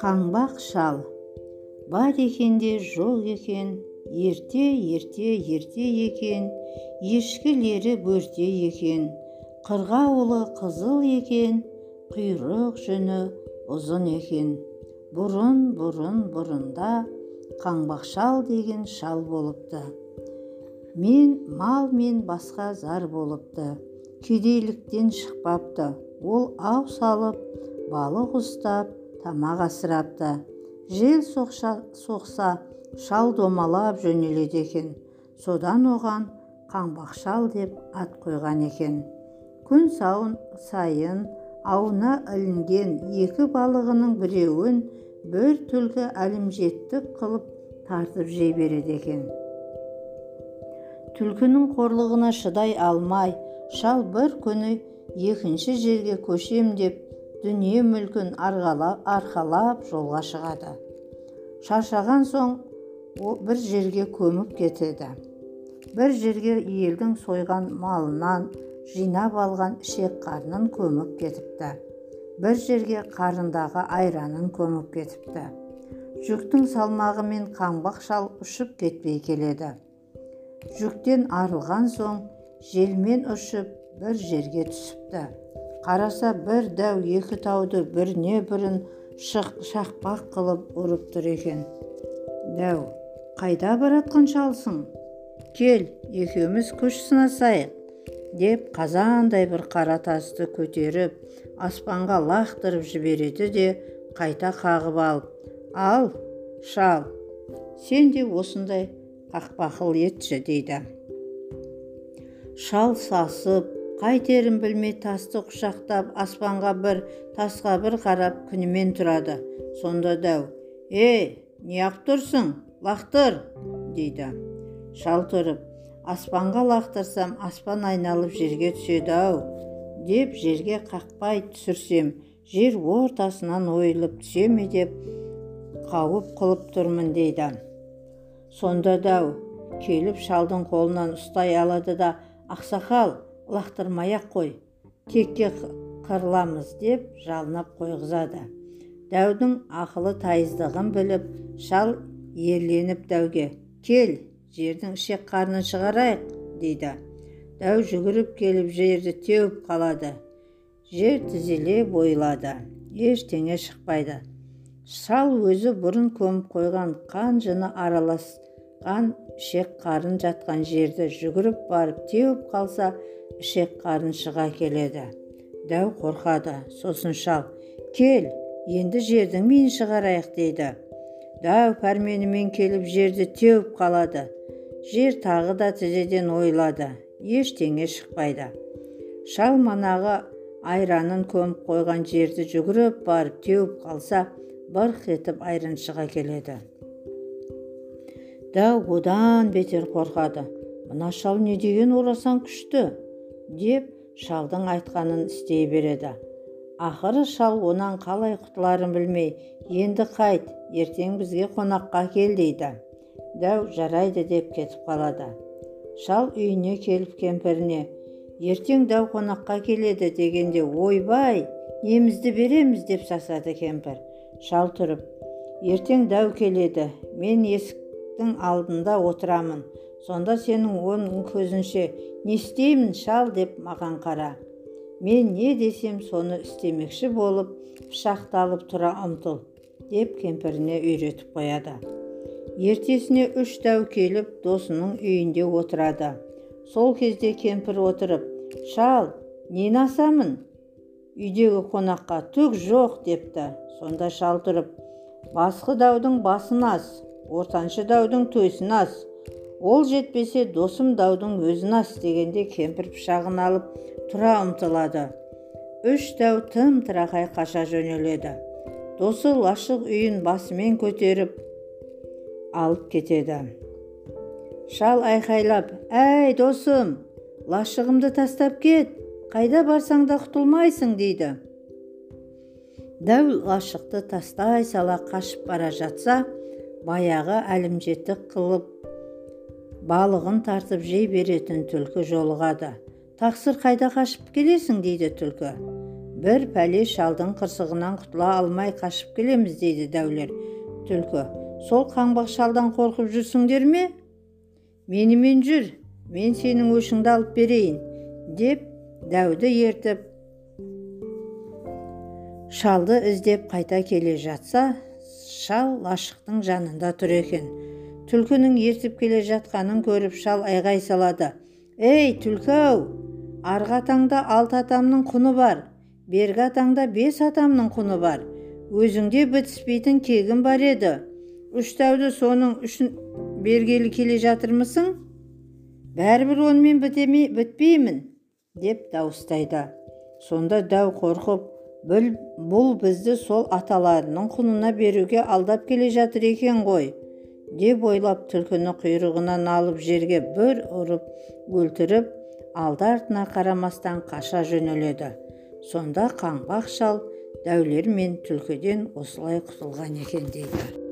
қаңбақ шал. Бар екен де жоқ екен ерте ерте ерте екен. Ешкілері бөрте екен қырғауылы қызыл екен. Құйрық жүні ұзын екен. Бұрын бұрын бұрында қаңбақшал деген шал болыпты. Мен мал мен басқа зар болыпты. Кедейліктен шықпапты. Ол ау салып балық ұстап тамақ асырапты. Жел соқса, соқса шал домалап жөнеледі екен. Содан оған қаңбақшал деп ат қойған екен. Күн сауын сайын ауына ілінген екі балығының біреуін бір түлкі әлімжеттік қылып тартып жей береді екен. Түлкінің қорлығына шыдай алмай шал бір күні екінші жерге көшем деп дүние мүлкін арқалап жолға шығады. Шаршаған соң ол бір жерге көміп кетеді. Бір жерге елдің сойған малынан жинап алған ішек қарнын көміп кетіпті. Бір жерге қарындағы айранын көміп кетіпті. Жүктің салмағымен қаңбақ шал ұшып кетпей келеді. Жүктен арылған соң желмен ұшып бір жерге түсіпті. Қараса бір дәу екі тауды біріне бірін шақпақ қылып ұрып тұр екен. Дәу қайда баратқан шалсың? Кел екеуміз күш сынасайық деп қазандай бір қара тасты көтеріп аспанға лақтырып жібереді де қайта қағып алып ал шал сен де осындай қақпақыл етші дейді. Шал сасып қайтерін білмей тасты құшақтап аспанға бір тасқа бір қарап күнімен тұрады. Сонда дәу е неғып тұрсың? Лақтыр! дейді. Шал тұрып аспанға лақтырсам аспан айналып жерге түседі ау! деп жерге қақпай түсірсем жер ортасынан ойылып түсе ме? деп қауіп қылып тұрмын дейді. Сонда дәу келіп шалдың қолынан ұстай алады да ақсақал лақтырмай ақ қой текке қырыламыз деп жалынап қойғызады. Дәудің ақылы тайыздығын біліп шал ерленіп дәуге кел жердің ішек қарнын шығарайық дейді. Дәу жүгіріп келіп жерді теуіп қалады. Жер тізеле бойылады. Ештеңе шықпайды. Шал өзі бұрын көміп қойған қан жыны араласқан ішек қарын жатқан жерді жүгіріп барып теуіп қалса ішек қарын шыға келеді. Дәу қорқады. Сосын шал кел енді жердің миын шығарайық дейді. Дәу пәрменімен келіп жерді теуіп қалады. Жер тағы да тізеден ойылады. Ештеңе шықпайды. Шал манағы айранын көміп қойған жерді жүгіріп барып теуіп қалса бырқ етіп айран шыға келеді. Дәу одан бетер қорқады мына шал не деген орасан күшті? деп шалдың айтқанын істей береді. Ақыры шал онан қалай құтыларын білмей енді қайт ертең бізге қонаққа кел дейді. Дәу жарайды деп кетіп қалады. Шал үйіне келіп кемпіріне ертең дәу қонаққа келеді дегенде ойбай немізді береміз деп сасады кемпір. Шал тұрып ертең дәу келеді мен есіктің алдында отырамын. Сонда сенің оның көзінше не істеймін шал деп маған қара. Мен не десем соны істемекші болып пышақты алып тұра ұмтыл деп кемпіріне үйретіп қояды. Ертесіне үш дәу келіп досының үйінде отырады. Сол кезде кемпір отырып шал нені асамын үйдегі қонаққа түк жоқ депті. Сонда шал тұрып басқы даудың басын ас ортаншы даудың төсін ас ол жетпесе досым даудың өзін ас дегенде кемпір пышағын алып тұра ұмтылады. Үш дәу тым тырақай қаша жөнеледі. Досы лашық үйін басымен көтеріп алып кетеді. Шал айқайлап әй досым лашығымды тастап кет қайда барсаң да құтылмайсың дейді. Дәу лашықты тастай сала қашып бара жатса баяғы әлімжеттік қылып балығын тартып жей беретін түлкі жолығады. Тақсыр қайда қашып келесің? дейді түлкі. Бір пәле шалдың қырсығынан құтыла алмай қашып келеміз дейді дәулер. Түлкі. Сол қаңбақ шалдан қорқып жүрсіңдер ме? Менімен жүр. Мен сенің өшіңді алып берейін деп дәуді ертіп шалды іздеп қайта келе жатса шал лашықтың жанында тұр екен. Түлкінің ертіп келе жатқанын көріп шал айғай салады. Ей түлкі ау арғы атаңда алты атамның құны бар бергі атаңда бес атамның құны бар. Өзіңде бітіспейтін кегім бар еді. Үш дәуді соның үшін бергелі келе жатырмысың? Бәрібір онымен бітемей бітпеймін деп дауыстайды. Сонда дәу қорқып бұл бізді сол аталарының құнына беруге алдап келе жатыр екен ғой деп ойлап түлкіні құйрығынан алып жерге бір ұрып өлтіріп алды артына қарамастан қаша жөнеледі. Сонда қаңбақ шал дәулер мен түлкіден осылай құтылған екен дейді.